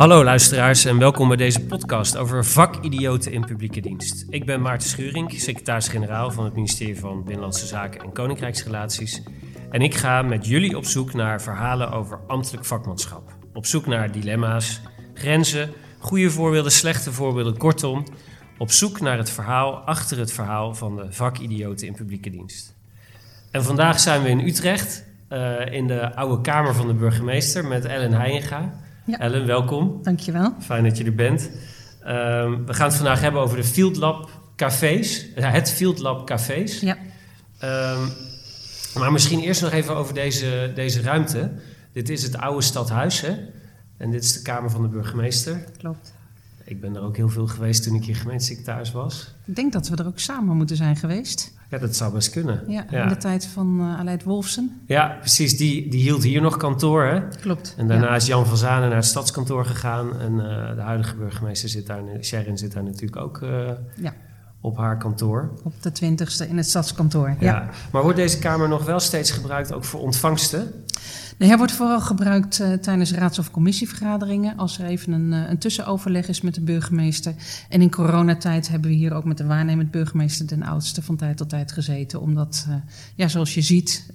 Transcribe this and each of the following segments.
Hallo luisteraars en welkom bij deze podcast over vakidioten in publieke dienst. Ik ben Maarten Schuring, secretaris-generaal van het ministerie van Binnenlandse Zaken en Koninkrijksrelaties. En ik ga met jullie op zoek naar verhalen over ambtelijk vakmanschap. Op zoek naar dilemma's, grenzen, goede voorbeelden, slechte voorbeelden, kortom. Op zoek naar het verhaal achter het verhaal van de vakidioten in publieke dienst. En vandaag zijn we in Utrecht, uh, in de oude kamer van de burgemeester met Ellen Heijenga. Ja. Ellen, welkom. Dankjewel. Fijn dat je er bent. Um, we gaan het vandaag hebben over de Field Lab cafés. Het Field Lab cafés. Ja. Um, maar misschien eerst nog even over deze, deze ruimte. Dit is het oude stadhuis, hè? En dit is de kamer van de burgemeester. Klopt. Ik ben er ook heel veel geweest toen ik hier gemeentesecretaris was. Ik denk dat we er ook samen moeten zijn geweest. Ja, dat zou best kunnen. Ja, in de tijd van uh, Aleid Wolfsen. Ja, precies. Die, die hield hier nog kantoor, hè? Klopt. En daarna ja. is Jan van Zanen naar het stadskantoor gegaan. En uh, de huidige burgemeester zit daar, Sherin zit daar natuurlijk ook uh, ja. op haar kantoor. Op de twintigste in het stadskantoor, ja. Maar wordt deze kamer nog wel steeds gebruikt, ook voor ontvangsten? Hij wordt vooral gebruikt uh, tijdens raads- of commissievergaderingen. Als er even een, uh, een, tussenoverleg is met de burgemeester. En in coronatijd hebben we hier ook met de waarnemend burgemeester Den Oudste van tijd tot tijd gezeten. Omdat, uh, ja, zoals je ziet,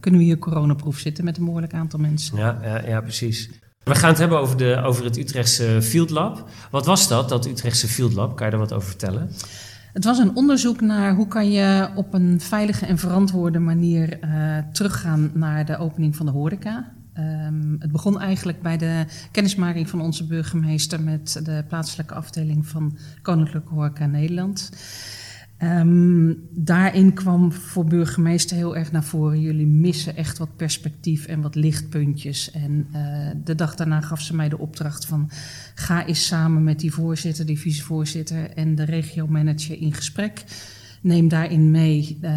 kunnen we hier coronaproef zitten met een behoorlijk aantal mensen. Ja, ja, ja, precies. We gaan het hebben over, de, over het Utrechtse Field Lab. Wat was dat, dat Utrechtse Field Lab? Kan je daar wat over vertellen? Het was een onderzoek naar hoe kan je op een veilige en verantwoorde manier uh, teruggaan naar de opening van de horeca. Um, het begon eigenlijk bij de kennismaking van onze burgemeester met de plaatselijke afdeling van Koninklijke Horeca Nederland. Um, daarin kwam voor burgemeester heel erg naar voren: jullie missen echt wat perspectief en wat lichtpuntjes. En uh, de dag daarna gaf ze mij de opdracht van: ga eens samen met die voorzitter, die vicevoorzitter en de regiomanager in gesprek. Neem daarin mee uh,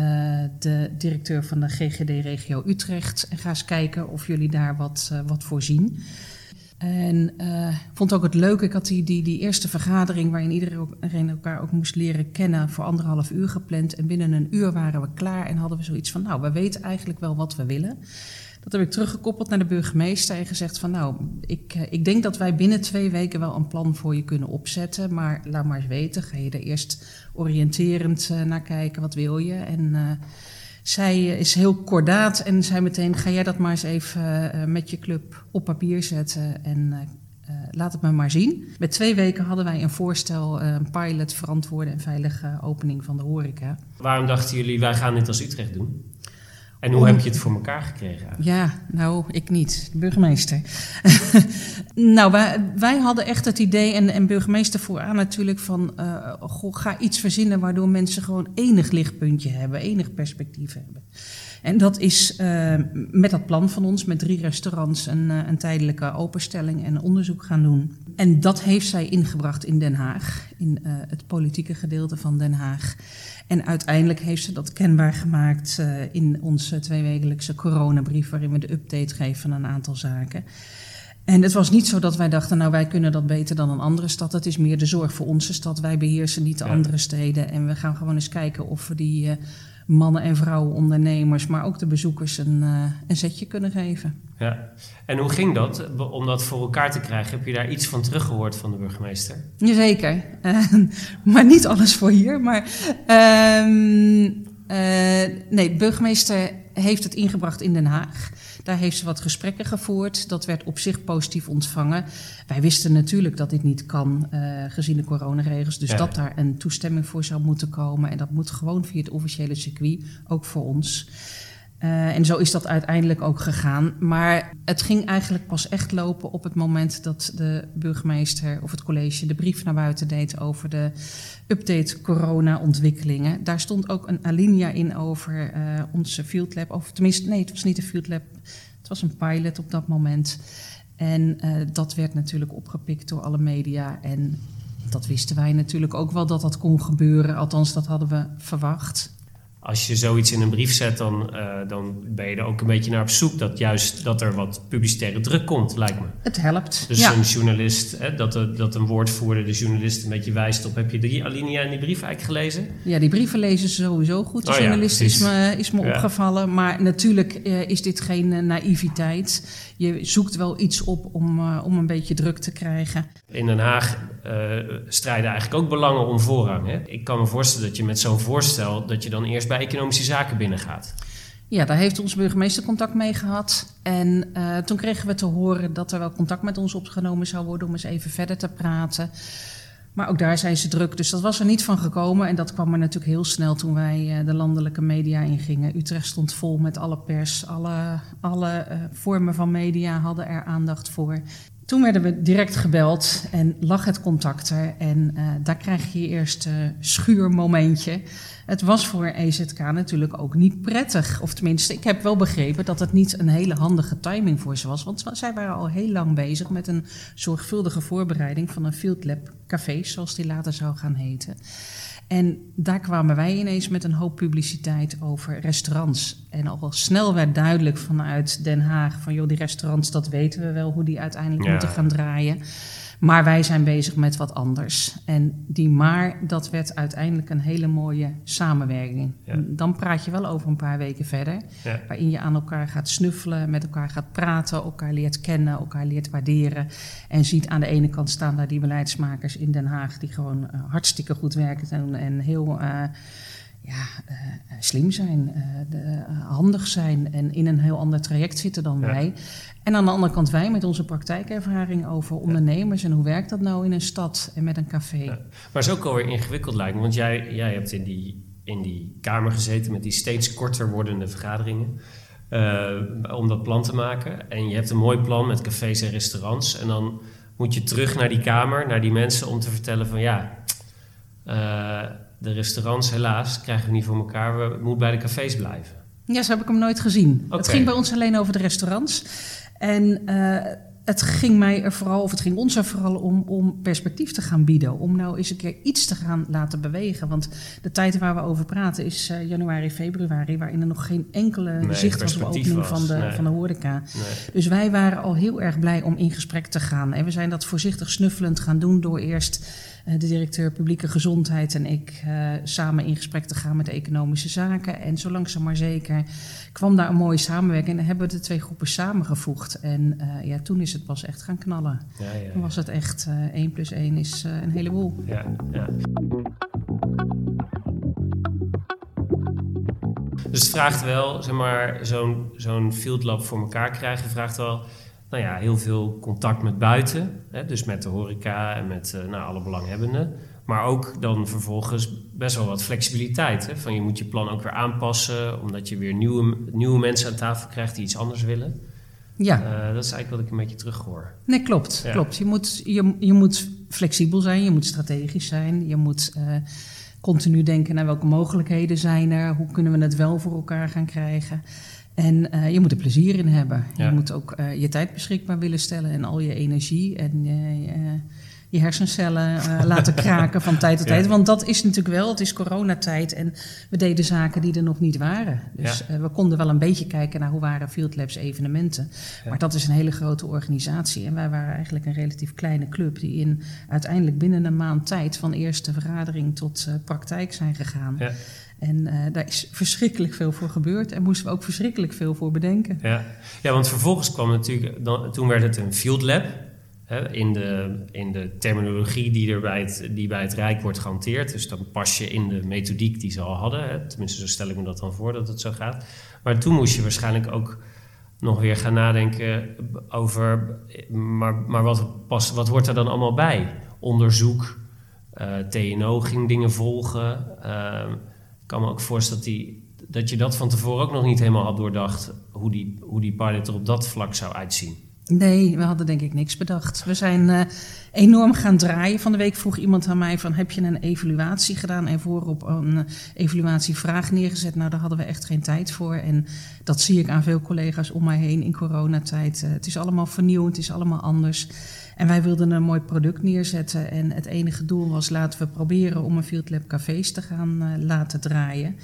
de directeur van de GGD Regio Utrecht en ga eens kijken of jullie daar wat, uh, wat voor zien. En uh, vond ook het leuk, ik had die, die, die eerste vergadering waarin iedereen elkaar ook moest leren kennen voor anderhalf uur gepland. En binnen een uur waren we klaar en hadden we zoiets van, nou, we weten eigenlijk wel wat we willen. Dat heb ik teruggekoppeld naar de burgemeester en gezegd van, nou, ik, ik denk dat wij binnen twee weken wel een plan voor je kunnen opzetten. Maar laat maar eens weten, ga je er eerst oriënterend uh, naar kijken, wat wil je? En zij is heel kordaat en zei meteen: ga jij dat maar eens even uh, met je club op papier zetten en uh, laat het me maar zien. Met twee weken hadden wij een voorstel, een pilot, verantwoorde en veilige opening van de horeca. Waarom dachten jullie: wij gaan dit als Utrecht doen? En hoe heb je het voor elkaar gekregen? Ja, nou, ik niet. De burgemeester. nou, wij, wij, hadden echt het idee, en, en burgemeester vooraan natuurlijk, van uh, goh, ga iets verzinnen waardoor mensen gewoon enig lichtpuntje hebben, enig perspectief hebben. En dat is uh, met dat plan van ons, met drie restaurants, een, uh, een tijdelijke openstelling en onderzoek gaan doen. En dat heeft zij ingebracht in Den Haag, in uh, het politieke gedeelte van Den Haag. En uiteindelijk heeft ze dat kenbaar gemaakt uh, in onze tweewekelijkse coronabrief, waarin we de update geven van een aantal zaken. En het was niet zo dat wij dachten, nou wij kunnen dat beter dan een andere stad. Het is meer de zorg voor onze stad. Wij beheersen niet de ja. andere steden. En we gaan gewoon eens kijken of we die uh, mannen en vrouwen ondernemers, maar ook de bezoekers een, uh, een zetje kunnen geven. Ja, en hoe ging dat om dat voor elkaar te krijgen? Heb je daar iets van teruggehoord van de burgemeester? Jazeker, uh, maar niet alles voor hier. Maar uh, nee, de burgemeester heeft het ingebracht in Den Haag. Daar heeft ze wat gesprekken gevoerd. Dat werd op zich positief ontvangen. Wij wisten natuurlijk dat dit niet kan, uh, gezien de coronaregels. Dus ja. dat daar een toestemming voor zou moeten komen. En dat moet gewoon via het officiële circuit, ook voor ons. Uh, en zo is dat uiteindelijk ook gegaan. Maar het ging eigenlijk pas echt lopen op het moment dat de burgemeester of het college de brief naar buiten deed over de update corona-ontwikkelingen. Daar stond ook een alinea in over uh, onze field lab. Of tenminste, nee, het was niet een field lab. Het was een pilot op dat moment. En uh, dat werd natuurlijk opgepikt door alle media. En dat wisten wij natuurlijk ook wel dat dat kon gebeuren. Althans, dat hadden we verwacht. Als je zoiets in een brief zet, dan, uh, dan ben je er ook een beetje naar op zoek dat juist dat er wat publicitaire druk komt, lijkt me. Het helpt. Dus een journalist, hè, dat, dat een woordvoerder de journalist een beetje wijst op. Heb je die alinea in die brief eigenlijk gelezen? Ja, die brieven lezen ze sowieso goed. De oh, journalist is me, is me opgevallen. Maar natuurlijk uh, is dit geen uh, naïviteit. Je zoekt wel iets op om, om een beetje druk te krijgen. In Den Haag strijden eigenlijk ook belangen om voorrang. Hè? Ik kan me voorstellen dat je met zo'n voorstel, dat je dan eerst bij economische zaken binnengaat. Ja, daar heeft onze burgemeester contact mee gehad. En uh, toen kregen we te horen dat er wel contact met ons opgenomen zou worden om eens even verder te praten. Maar ook daar zijn ze druk, dus dat was er niet van gekomen. En dat kwam er natuurlijk heel snel toen wij uh, de landelijke media ingingen. Utrecht stond vol met alle pers, alle, alle uh, vormen van media hadden er aandacht voor. Toen werden we direct gebeld en lag het contact er. En daar krijg je je eerste schuurmomentje. Het was voor EZK natuurlijk ook niet prettig. Of tenminste, ik heb wel begrepen dat het niet een hele handige timing voor ze was. Want zij waren al heel lang bezig met een zorgvuldige voorbereiding van een Field Lab Café, zoals die later zou gaan heten. En daar kwamen wij ineens met een hoop publiciteit over restaurants. En al snel werd duidelijk vanuit Den Haag van joh, die restaurants, dat weten we wel hoe die uiteindelijk moeten gaan draaien. Maar wij zijn bezig met wat anders. En die maar, dat werd uiteindelijk een hele mooie samenwerking. Dan praat je wel over een paar weken verder. Waarin je aan elkaar gaat snuffelen, met elkaar gaat praten, elkaar leert kennen, elkaar leert waarderen. En ziet aan de ene kant staan daar die beleidsmakers in Den Haag die gewoon uh, hartstikke goed werken en, en heel. Uh, ja, uh, slim zijn, uh, de, uh, handig zijn en in een heel ander traject zitten dan ja. wij. En aan de andere kant wij met onze praktijkervaring over ondernemers en hoe werkt dat nou in een stad en met een café. Ja. Maar het is ook alweer ingewikkeld lijkt me, want jij, jij hebt in die, in die kamer gezeten met die steeds korter wordende vergaderingen. om dat plan te maken. En je hebt een mooi plan met cafés en restaurants. En dan moet je terug naar die kamer, naar die mensen om te vertellen van ja de restaurants, helaas, krijgen we niet voor elkaar. We moeten bij de cafés blijven. Ja, zo heb ik hem nooit gezien. Okay. Het ging bij ons alleen over de restaurants. En uh, het ging mij er vooral, of het ging ons er vooral om, om perspectief te gaan bieden. Om nou eens een keer iets te gaan laten bewegen. Want de tijd waar we over praten is uh, januari, februari, waarin er nog geen enkele nee, zicht was op opening van de, nee. van de horeca. Nee. Dus wij waren al heel erg blij om in gesprek te gaan. En we zijn dat voorzichtig snuffelend gaan doen door eerst de directeur publieke gezondheid en ik uh, samen in gesprek te gaan met economische zaken. En zo langzaam maar zeker kwam daar een mooie samenwerking. En dan hebben we de twee groepen samengevoegd. En uh, ja, toen is het pas echt gaan knallen. Ja, ja, Toen was het echt uh, 1 plus 1 is een heleboel. Ja, ja. Dus het vraagt wel, zeg maar, zo'n zo'n field lab voor elkaar krijgen, vraagt wel nou ja, heel veel contact met buiten. Hè, dus met de horeca en met uh, nou, alle belanghebbenden. Maar ook dan vervolgens best wel wat flexibiliteit. Hè? Van je moet je plan ook weer aanpassen, omdat je weer nieuwe, nieuwe mensen aan tafel krijgt die iets anders willen. Ja. Uh, dat is eigenlijk wat ik een beetje terughoor. Nee, klopt. Ja. klopt. Je, moet, je, je moet flexibel zijn, je moet strategisch zijn, je moet uh, continu denken naar welke mogelijkheden zijn er, hoe kunnen we het wel voor elkaar gaan krijgen. En uh, je moet er plezier in hebben. Ja. Je moet ook je tijd beschikbaar willen stellen en al je energie. En je hersencellen laten kraken van tijd tot tijd. Want dat is natuurlijk wel, het is coronatijd en we deden zaken die er nog niet waren. Dus ja. we konden wel een beetje kijken naar hoe waren Field Labs evenementen. Maar dat is een hele grote organisatie. En wij waren eigenlijk een relatief kleine club die in uiteindelijk binnen een maand tijd van eerste vergadering tot praktijk zijn gegaan. En uh, daar is verschrikkelijk veel voor gebeurd en moesten we ook verschrikkelijk veel voor bedenken. Ja, ja want vervolgens kwam natuurlijk, dan, toen werd het een field lab in, de, in de terminologie die, er bij het, die bij het Rijk wordt gehanteerd. Dus dan pas je in de methodiek die ze al hadden. Hè. Tenminste, zo stel ik me dat dan voor dat het zo gaat. Maar toen moest je waarschijnlijk ook nog weer gaan nadenken over... maar, maar wat, pas, wat wordt er dan allemaal bij? Onderzoek, uh, TNO ging dingen volgen. Ik kan me ook voorstellen dat, die, dat je dat van tevoren ook nog niet helemaal had doordacht... hoe die, hoe die pilot er op dat vlak zou uitzien. Nee, we hadden denk ik niks bedacht. We zijn uh, enorm gaan draaien. Van de week vroeg iemand aan mij van, heb je een evaluatie gedaan en voorop een evaluatievraag neergezet? Nou, daar hadden we echt geen tijd voor. En dat zie ik aan veel collega's om mij heen in coronatijd. Uh, het is allemaal vernieuwend, het is allemaal anders. En wij wilden een mooi product neerzetten. En het enige doel was, laten we proberen om een Field Lab cafés te gaan laten draaien.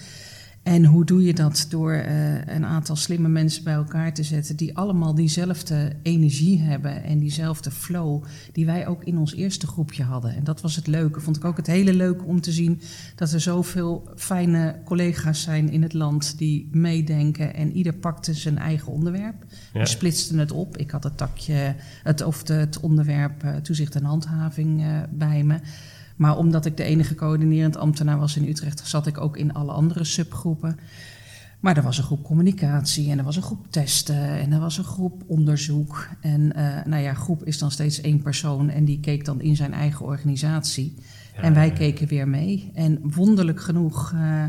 En hoe doe je dat? Door uh, een aantal slimme mensen bij elkaar te zetten die allemaal diezelfde energie hebben en diezelfde flow die wij ook in ons eerste groepje hadden. En dat was het leuke. Vond ik ook het hele leuke om te zien dat er zoveel fijne collega's zijn in het land die meedenken en ieder pakte zijn eigen onderwerp. Ja. We splitsten het op. Ik had het takje, het, of het onderwerp uh, toezicht en handhaving uh, bij me. Maar omdat ik de enige coördinerend ambtenaar was in Utrecht, zat ik ook in alle andere subgroepen. Maar er was een groep communicatie en er was een groep testen en er was een groep onderzoek. En uh, nou ja, groep is dan steeds één persoon en die keek dan in zijn eigen organisatie. Ja, en wij ja. keken weer mee. En wonderlijk genoeg uh,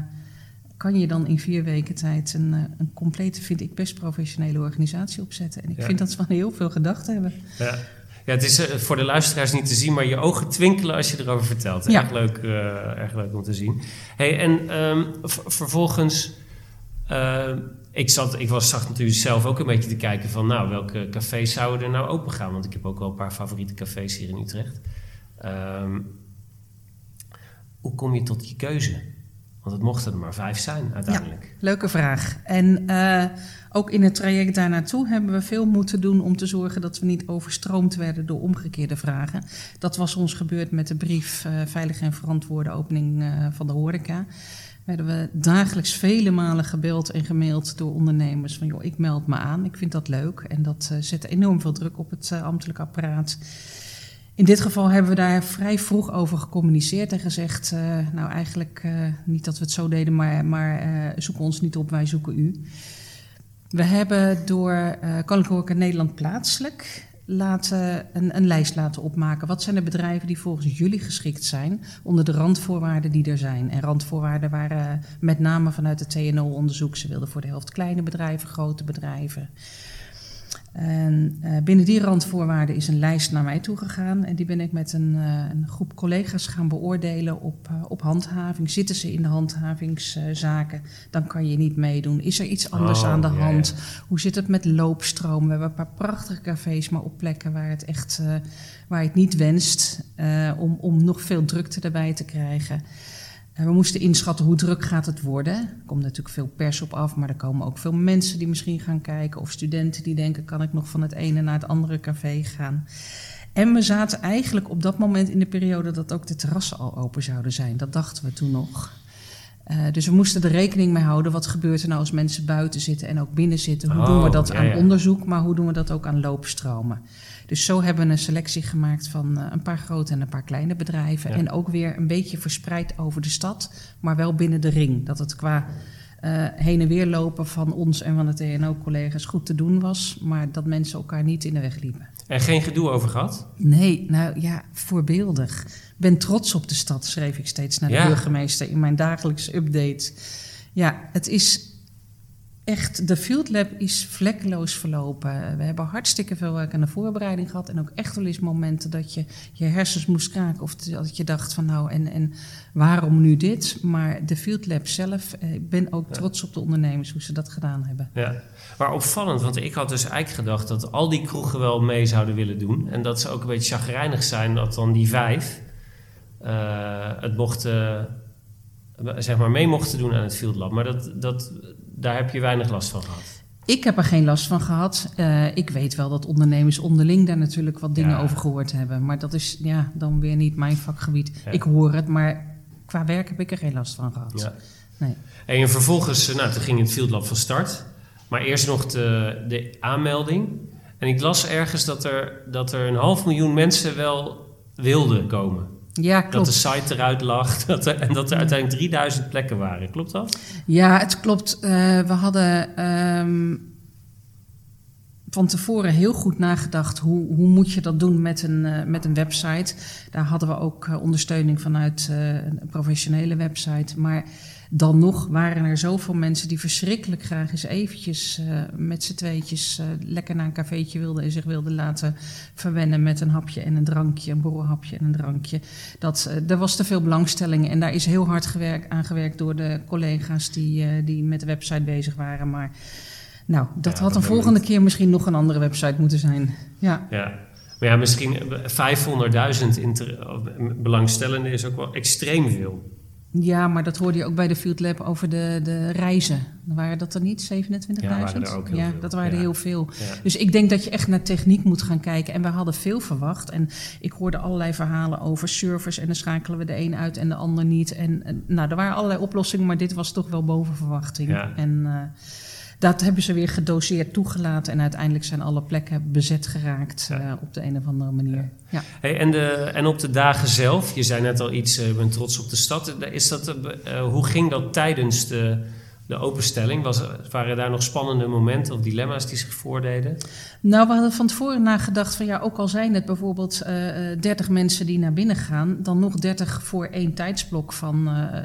kan je dan in vier weken tijd een, uh, een complete, vind ik, best professionele organisatie opzetten. En ik ja. vind dat ze van heel veel gedacht hebben. Ja. Ja, het is uh, voor de luisteraars niet te zien, maar je ogen twinkelen als je erover vertelt. Ja. Erg, leuk, uh, erg leuk om te zien. Hey, en um, vervolgens, uh, ik, zat, ik was, zag natuurlijk zelf ook een beetje te kijken van, nou, welke cafés zouden er nou open gaan? Want ik heb ook wel een paar favoriete cafés hier in Utrecht. Um, hoe kom je tot je keuze? Want het mochten er maar vijf zijn uiteindelijk. Ja, leuke vraag. En uh, ook in het traject daar naartoe hebben we veel moeten doen om te zorgen dat we niet overstroomd werden door omgekeerde vragen. Dat was ons gebeurd met de brief uh, Veilige en Verantwoorde Opening uh, van de Horeca. Werden we dagelijks vele malen gebeld en gemaild door ondernemers van joh, ik meld me aan, ik vind dat leuk. En dat zet enorm veel druk op het ambtelijk apparaat. In dit geval hebben we daar vrij vroeg over gecommuniceerd en gezegd: uh, Nou, eigenlijk uh, niet dat we het zo deden, maar, maar uh, zoek ons niet op, wij zoeken u. We hebben door Koninklijke Nederland plaatselijk laten, een, een, lijst laten opmaken. Wat zijn de bedrijven die volgens jullie geschikt zijn onder de randvoorwaarden die er zijn? En randvoorwaarden waren met name vanuit het TNO-onderzoek. Ze wilden voor de helft kleine bedrijven, grote bedrijven. En uh, binnen die randvoorwaarden is een lijst naar mij toegegaan. En die ben ik met een, uh, een groep collega's gaan beoordelen op, uh, op handhaving. Zitten ze in de handhavingszaken, dan kan je niet meedoen. Is er iets anders oh, aan de hand? Hoe zit het met loopstroom? We hebben een paar prachtige cafés, maar op plekken waar het echt waar je het niet wenst om, om nog veel drukte erbij te krijgen. We moesten inschatten hoe druk gaat het worden. Er komt natuurlijk veel pers op af, maar er komen ook veel mensen die misschien gaan kijken. Of studenten die denken, kan ik nog van het ene naar het andere café gaan. En we zaten eigenlijk op dat moment in de periode dat ook de terrassen al open zouden zijn. Dat dachten we toen nog. Uh, dus we moesten er rekening mee houden. Wat gebeurt er nou als mensen buiten zitten en ook binnen zitten? Hoe oh, doen we dat ja, aan ja. onderzoek, maar hoe doen we dat ook aan loopstromen? Dus zo hebben we een selectie gemaakt van uh, een paar grote en een paar kleine bedrijven. Ja. En ook weer een beetje verspreid over de stad, maar wel binnen de ring. Dat het qua uh, heen en weer lopen van ons en van de TNO-collega's goed te doen was, maar dat mensen elkaar niet in de weg liepen. En geen gedoe over gehad? Nee, nou ja, voorbeeldig. Ik ben trots op de stad, schreef ik steeds naar de ja. burgemeester in mijn dagelijkse update. Ja, het is echt, de Field Lab is vlekkeloos verlopen. We hebben hartstikke veel werk aan de voorbereiding gehad. En ook echt wel eens momenten dat je je hersens moest kraken. Of dat je dacht van nou, en, en waarom nu dit? Maar de Field Lab zelf, eh, ik ben ook trots op de ondernemers hoe ze dat gedaan hebben. Ja, maar opvallend, want ik had dus eigenlijk gedacht dat al die kroegen wel mee zouden willen doen. En dat ze ook een beetje chagrijnig zijn dat dan die vijf uh, het mochten, zeg maar, mee mochten doen aan het Field Lab. Maar dat, dat, daar heb je weinig last van gehad. Ik heb er geen last van gehad. Uh, ik weet wel dat ondernemers onderling daar natuurlijk wat dingen ja. over gehoord hebben. Maar dat is ja, dan weer niet mijn vakgebied. Ja. Ik hoor het, maar qua werk heb ik er geen last van gehad. Ja. Nee. En vervolgens, nou, toen ging het Field Lab van start. Maar eerst nog de, de aanmelding. En ik las ergens dat er, dat er een half miljoen mensen wel wilden komen. Ja, klopt. Dat de site eruit lag dat er, en dat er uiteindelijk 3000 plekken waren. Klopt dat? Ja, het klopt. Uh, we hadden um, van tevoren heel goed nagedacht hoe, hoe moet je dat doen met een, uh, met een website. Daar hadden we ook uh, ondersteuning vanuit een professionele website. Maar dan nog waren er zoveel mensen die verschrikkelijk graag eens eventjes uh, met z'n tweetjes uh, lekker naar een cafeetje wilden en zich wilden laten verwennen met een hapje en een drankje, een borrelhapje en een drankje. Dat, uh, er was te veel belangstelling en daar is heel hard gewerkt, aan gewerkt door de collega's die, die met de website bezig waren. Maar nou, dat ja, had een volgende keer misschien nog een andere website moeten zijn. Ja. ja. Maar ja, misschien 500.000 belangstellenden is ook wel extreem veel. Ja, maar dat hoorde je ook bij de Field Lab over de, de reizen. Waren dat er niet 27.000? Ja, waren er ook heel ja veel. dat waren Ja. er heel veel. Ja. Dus ik denk dat je echt naar techniek moet gaan kijken. En we hadden veel verwacht. En ik hoorde allerlei verhalen over servers. En dan schakelen we de een uit en de ander niet. En, en, nou, er waren allerlei oplossingen, maar dit was toch wel boven verwachting. Ja. En eh, dat hebben ze weer gedoseerd toegelaten. En uiteindelijk zijn alle plekken bezet geraakt Ja. eh, op de een of andere manier. Ja. Hey, en, de, en op de dagen zelf, je zei net al iets, eh, ik ben trots op de stad. Is dat, eh, eh, hoe ging dat tijdens de, de openstelling? Was, waren daar nog spannende momenten of dilemma's die zich voordeden? Nou, we hadden van tevoren nagedacht van ja, ook al zijn het bijvoorbeeld eh, eh, 30 mensen die naar binnen gaan, dan nog 30 voor één tijdsblok van eh,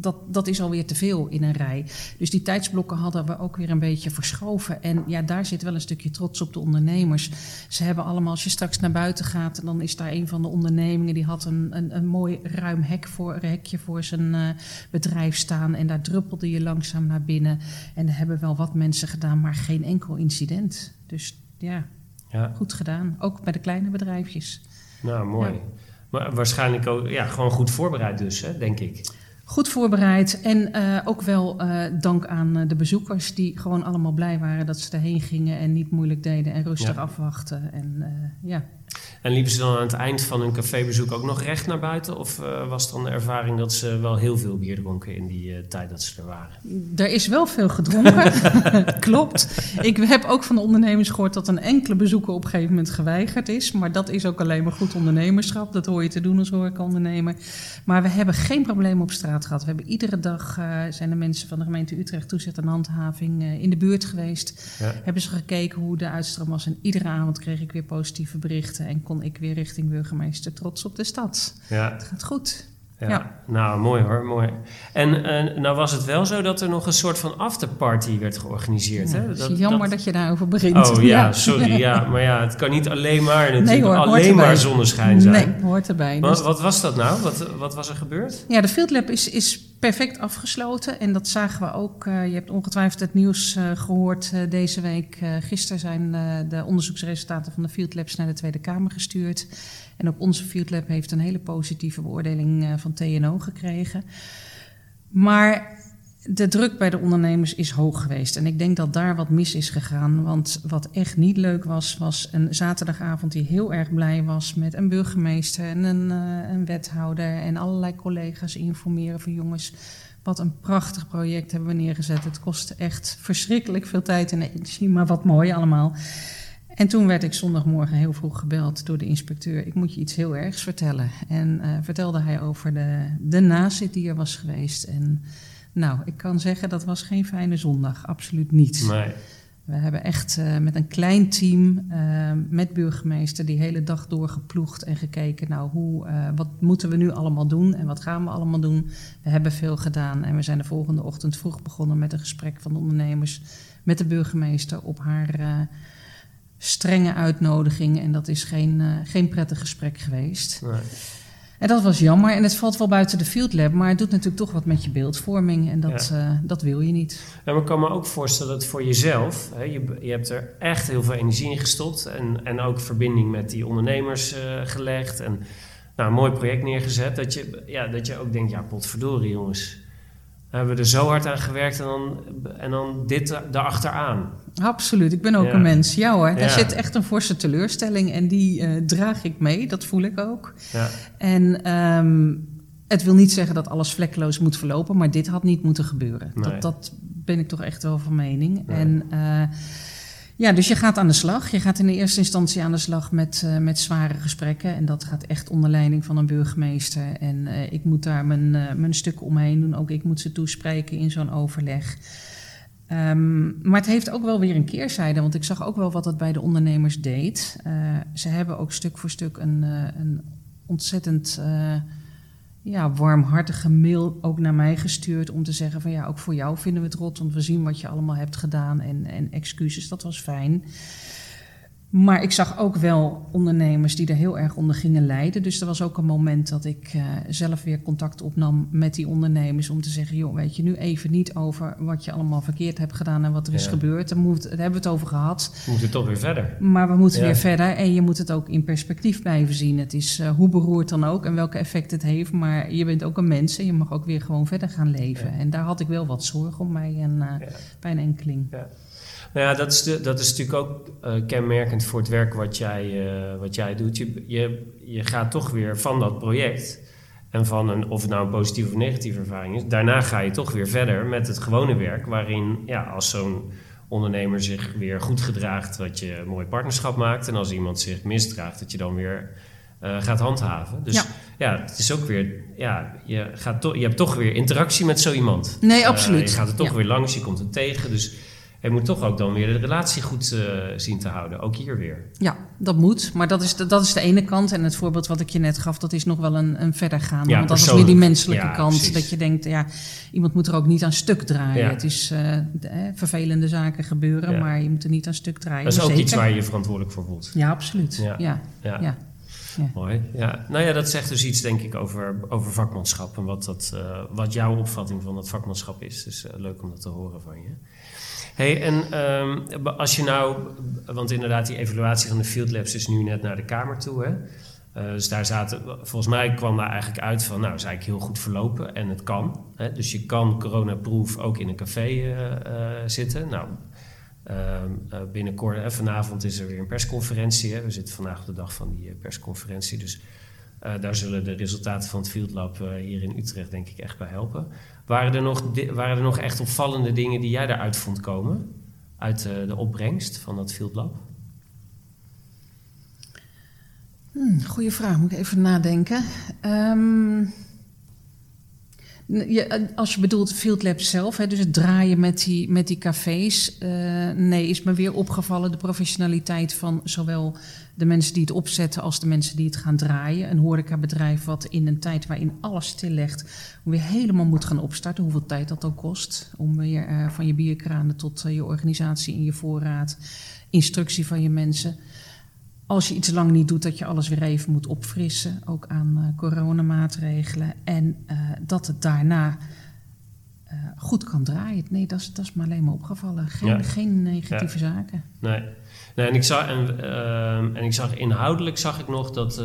dat, dat is alweer te veel in een rij. Dus die tijdsblokken hadden we ook weer een beetje verschoven. En ja, daar zit wel een stukje trots op de ondernemers. Ze hebben allemaal, als je straks naar buiten gaat, dan is daar een van de ondernemingen die had een, een, een mooi ruim hek voor, hekje voor zijn eh, bedrijf staan. En daar druppelde je langzaam naar binnen. En er hebben wel wat mensen gedaan, maar geen enkel incident. Dus ja, Ja, goed gedaan. Ook bij de kleine bedrijfjes. nou mooi. Ja. Maar waarschijnlijk ook ja, gewoon goed voorbereid dus, hè, denk ik. Goed voorbereid en eh, ook wel eh, dank aan eh, de bezoekers die gewoon allemaal blij waren dat ze erheen gingen en niet moeilijk deden en rustig Ja. afwachten. En ja, En liepen ze dan aan het eind van hun cafébezoek ook nog recht naar buiten? Of eh, was dan de ervaring dat ze wel heel veel bier dronken in die eh, tijd dat ze er waren? er is wel veel gedronken. Klopt. Ik heb ook van de ondernemers gehoord dat een enkele bezoeker op een gegeven moment geweigerd is. Maar dat is ook alleen maar goed ondernemerschap. Dat hoor je te doen als horecaondernemer. Maar we hebben geen problemen op straat gehad. We hebben iedere dag, eh, zijn de mensen van de gemeente Utrecht toezicht en handhaving in de buurt geweest. Ja. Hebben ze gekeken hoe de uitstroom was. En iedere avond kreeg ik weer positieve berichten. En kon ik weer richting burgemeester trots op de stad. Ja, Het gaat goed. ja. Ja. nou mooi hoor, mooi. En eh, nou was het wel zo dat er nog een soort van afterparty werd georganiseerd. Ja, hè? het is jammer dat, je daarover begint. Oh ja, sorry. Ja, maar ja, het kan niet alleen maar Nee hoor, alleen maar zonneschijn zijn. Nee, hoort erbij. Wat, Dus- wat was dat nou? Wat, wat was er gebeurd? Ja, de Field Lab is, is perfect afgesloten. En dat zagen we ook. eh, je hebt ongetwijfeld het nieuws eh, gehoord eh, deze week. Gisteren zijn de onderzoeksresultaten van de Field Labs naar de Tweede Kamer gestuurd. En ook onze Field Lab heeft een hele positieve beoordeling van TNO gekregen. Maar de druk bij de ondernemers is hoog geweest. En ik denk dat daar wat mis is gegaan. Want wat echt niet leuk was, was een zaterdagavond die heel erg blij was met een burgemeester en een, eh, een wethouder en allerlei collega's informeren van jongens. Wat een prachtig project hebben we neergezet. Het kostte echt verschrikkelijk veel tijd en energie, maar wat mooi allemaal. En toen werd ik zondagmorgen heel vroeg gebeld door de inspecteur. Ik moet je iets heel ergs vertellen. En eh, vertelde hij over de, de nazit die er was geweest. En nou, ik kan zeggen dat was geen fijne zondag. Absoluut niet. Nee. We hebben echt eh, met een klein team, eh, met burgemeester, die hele dag doorgeploegd en gekeken. Nou, hoe, eh, wat moeten we nu allemaal doen en wat gaan we allemaal doen? We hebben veel gedaan en we zijn de volgende ochtend vroeg begonnen met een gesprek van de ondernemers met de burgemeester op haar strenge uitnodiging. En dat is geen, geen prettig gesprek geweest. nee. En dat was jammer. En het valt wel buiten de field lab, maar het doet natuurlijk toch wat met je beeldvorming. En dat, eh, dat wil je niet. Ja, maar ik kan me ook voorstellen dat voor jezelf, hè, je, je hebt er echt heel veel energie in gestopt en, en ook verbinding met die ondernemers eh, gelegd en nou, een mooi project neergezet, dat je, ja, dat je ook denkt, ja potverdorie jongens, we hebben er zo hard aan gewerkt en dan, en dan dit er- daarachteraan. Absoluut, ik ben ook Ja. een mens. Ja hoor, daar Ja. zit echt een forse teleurstelling en die eh, draag ik mee, dat voel ik ook. Ja, En ehm, het wil niet zeggen dat alles vlekkeloos moet verlopen, maar dit had niet moeten gebeuren. Nee. Dat, dat ben ik toch echt wel van mening. Nee. En eh, ja, dus je gaat aan de slag. Je gaat in de eerste instantie aan de slag met, eh, met zware gesprekken. En dat gaat echt onder leiding van een burgemeester. En eh, ik moet daar mijn, eh, mijn stukken omheen doen. Ook ik moet ze toespreken in zo'n overleg. Ehm, maar het heeft ook wel weer een keerzijde, want ik zag ook wel wat het bij de ondernemers deed. Ze hebben ook stuk voor stuk een, een ontzettend ja, warmhartige mail ook naar mij gestuurd om te zeggen van ja, ook voor jou vinden we het rot, want we zien wat je allemaal hebt gedaan en, en excuses, dat was fijn. Maar ik zag ook wel ondernemers die er heel erg onder gingen lijden. Dus er was ook een moment dat ik uh, zelf weer contact opnam met die ondernemers. Om te zeggen: joh, weet je, nu even niet over wat je allemaal verkeerd hebt gedaan en wat er is gebeurd. Daar, moet, daar hebben we het over gehad. We moeten toch weer verder. Maar we moeten weer verder. En je moet het ook in perspectief blijven zien. Het is uh, hoe beroerd dan ook en welke effect het heeft. Maar je bent ook een mens en je mag ook weer gewoon verder gaan leven. En daar had ik wel wat zorg om bij een, uh, bij een enkeling. Nou ja, dat is, de, dat is natuurlijk ook uh, kenmerkend voor het werk wat jij, uh, wat jij doet. Je, je, je gaat toch weer van dat project en van een, of het nou een positieve of negatieve ervaring is, daarna ga je toch weer verder met het gewone werk, waarin ja, als zo'n ondernemer zich weer goed gedraagt, dat je een mooi partnerschap maakt. En als iemand zich misdraagt, dat je dan weer uh, gaat handhaven. Dus ja. ja. het is ook weer, ja, je, gaat to, je hebt toch weer interactie met zo iemand. Nee, absoluut. je gaat er toch ja. weer langs, je komt er tegen. Dus je moet toch ook dan weer de relatie goed uh, zien te houden. Ook hier weer. Ja, dat moet. Maar dat is de, dat is de ene kant. En het voorbeeld wat ik je net gaf, dat is nog wel een, een verder gaan. Ja, Want dat is weer die menselijke ja, kant. Precies. Dat je denkt, ja, iemand moet er ook niet aan stuk draaien. Ja. Het is uh, de, eh, vervelende zaken gebeuren, maar je moet er niet aan stuk draaien. Dat is ook Zeker. iets waar je je verantwoordelijk voor voelt. Ja, absoluut. Ja. ja. ja. Mooi. Ja. Nou ja, dat zegt dus iets, denk ik, over, over vakmanschap. En wat, dat, uh, wat jouw opvatting van dat vakmanschap is. Dus leuk om dat te horen van je. Hey, en um, als je nou, want inderdaad, die evaluatie van de Field Labs is nu net naar de Kamer toe. Hè? Uh, dus daar zaten, volgens mij kwam daar eigenlijk uit van, nou, is eigenlijk heel goed verlopen en het kan. Hè? Dus je kan coronaproof ook in een café uh, uh, zitten. Nou, binnenkort, vanavond is er weer een persconferentie. Hè? We zitten vandaag op de dag van die persconferentie. Dus uh, daar zullen de resultaten van het Field Lab uh, hier in Utrecht denk ik echt bij helpen. Waren er nog, waren er nog echt opvallende dingen die jij daaruit vond komen? Uit uh, de opbrengst van dat Field Lab? Hmm, goeie vraag, moet ik even nadenken. Um, je, als je bedoelt Field Lab zelf, hè, dus het draaien met die, met die cafés. nee, is me weer opgevallen de professionaliteit van zowel de mensen die het opzetten als de mensen die het gaan draaien. Een horecabedrijf wat in een tijd waarin alles stillegt, weer helemaal moet gaan opstarten. Hoeveel tijd dat ook kost. Om weer uh, van je bierkranen tot je organisatie en je voorraad, instructie van je mensen. Als je iets lang niet doet, dat je alles weer even moet opfrissen. Ook aan uh, coronamaatregelen. En dat het daarna goed kan draaien. Nee, dat is, dat is me alleen maar opgevallen. Geen, ja. geen negatieve ja. zaken. Nee. Nee, en, ik zag, en, uh, en ik zag inhoudelijk zag ik nog dat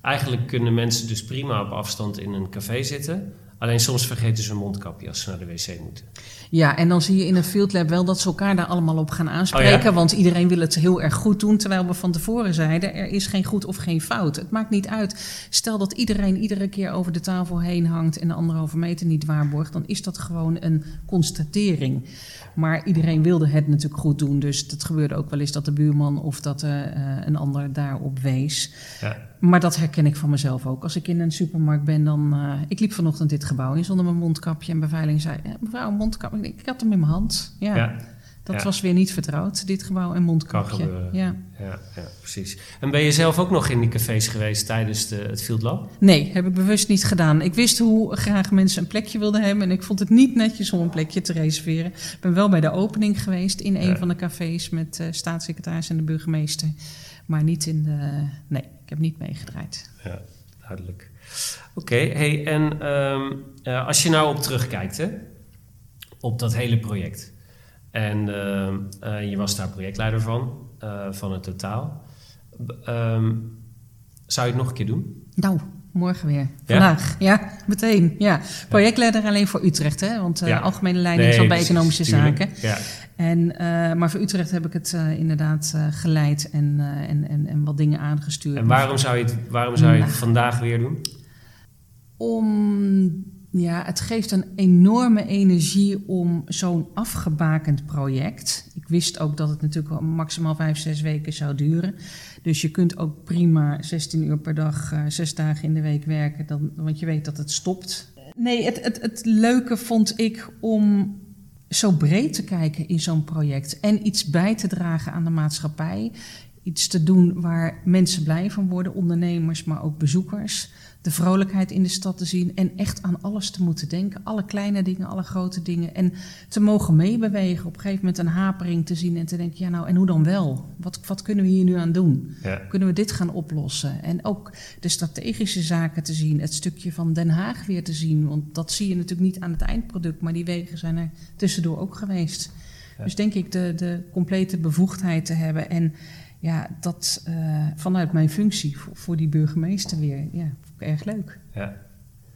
eigenlijk kunnen mensen dus prima op afstand in een café zitten. Alleen soms vergeten ze een mondkapje als ze naar de wc moeten. Ja, en dan zie je in een field lab wel dat ze elkaar daar allemaal op gaan aanspreken. Oh ja? Want iedereen wil het heel erg goed doen. Terwijl we van tevoren zeiden, er is geen goed of geen fout. Het maakt niet uit. Stel dat iedereen iedere keer over de tafel heen hangt en de anderhalve meter niet waarborgt. Dan is dat gewoon een constatering. Maar iedereen wilde het natuurlijk goed doen. Dus het gebeurde ook wel eens dat de buurman of dat uh, een ander daarop wees. Ja. Maar dat herken ik van mezelf ook. Als ik in een supermarkt ben, dan... Uh, ik liep vanochtend dit gebouw in zonder mijn mondkapje. En beveiliging zei, mevrouw, mondkapje. Ik, ik had hem in mijn hand. Ja. ja. Dat ja. was weer niet vertrouwd, dit gebouw en mondkapje. Ja. Ja, ja, precies. En ben je zelf ook nog in die cafés geweest tijdens de, het Field Lab? Nee, heb ik bewust niet gedaan. Ik wist hoe graag mensen een plekje wilden hebben... en ik vond het niet netjes om een plekje te reserveren. Ik ben wel bij de opening geweest in een van de cafés... met de staatssecretaris en de burgemeester. Maar niet in de... Nee, ik heb niet meegedraaid. Ja, duidelijk. Oké, hey, en um, uh, als je nou op terugkijkt, hè, op dat hele project... En uh, uh, je was daar projectleider van, uh, van het totaal. Um, zou je het nog een keer doen? Nou, morgen weer. Vandaag. Ja, ja meteen. Ja. Projectleider alleen voor Utrecht, hè? Want ja. algemene leiding nee, is al bij economische tuurlijk. zaken. Ja. En, maar voor Utrecht heb ik het inderdaad geleid en, en, en, en wat dingen aangestuurd. En waarom zou je het, waarom zou je het vandaag weer doen? Om ja, het geeft een enorme energie om zo'n afgebakend project. Ik wist ook dat het natuurlijk maximaal vijf, zes weken zou duren. Dus je kunt ook prima 16 uur per dag, uh, zes dagen in de week werken, dan, want je weet dat het stopt. Nee, het, het, het leuke vond ik om zo breed te kijken in zo'n project en iets bij te dragen aan de maatschappij iets te doen waar mensen blij van worden, ondernemers, maar ook bezoekers. De vrolijkheid in de stad te zien en echt aan alles te moeten denken. Alle kleine dingen, alle grote dingen. En te mogen meebewegen. Op een gegeven moment een hapering te zien en te denken: ja, nou, en hoe dan wel? Wat, wat kunnen we hier nu aan doen? Ja. Kunnen we dit gaan oplossen? En ook de strategische zaken te zien. Het stukje van Den Haag weer te zien. Want dat zie je natuurlijk niet aan het eindproduct, maar die wegen zijn er tussendoor ook geweest. Ja. Dus denk ik de, de complete bevoegdheid te hebben. En ja, dat eh, vanuit mijn functie voor, voor die burgemeester weer. Ja, vond ik erg leuk. Ja,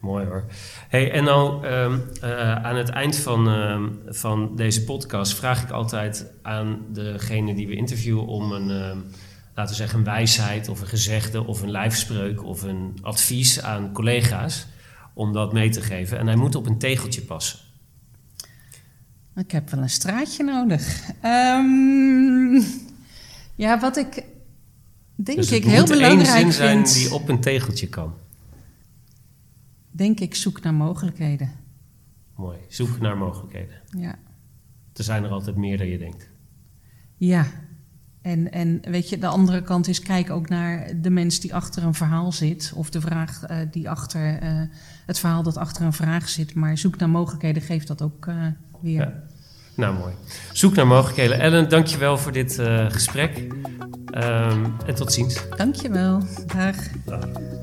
mooi hoor. Hey, en nou, ehm, eh, aan het eind van, ehm, van deze podcast vraag ik altijd aan degene die we interviewen om een, ehm, laten we zeggen, een wijsheid of een gezegde of een lijfspreuk of een advies aan collega's om dat mee te geven. En hij moet op een tegeltje passen. Ik heb wel een straatje nodig. Ehm, ja, wat ik denk dus ik heel moet één belangrijk zin zijn vind. die op een tegeltje kan. Denk ik zoek naar mogelijkheden. Mooi. Zoek naar mogelijkheden. Ja. Er zijn er altijd meer dan je denkt. Ja, en, en weet je, de andere kant is kijk ook naar de mens die achter een verhaal zit. Of de vraag eh, die achter eh, het verhaal dat achter een vraag zit. Maar zoek naar mogelijkheden geeft dat ook eh, weer. Ja. Nou, mooi. Zoek naar mogelijkheden. Ellen, dankjewel voor dit eh, gesprek. Ehm, en tot ziens. Dankjewel. Dag. Dag.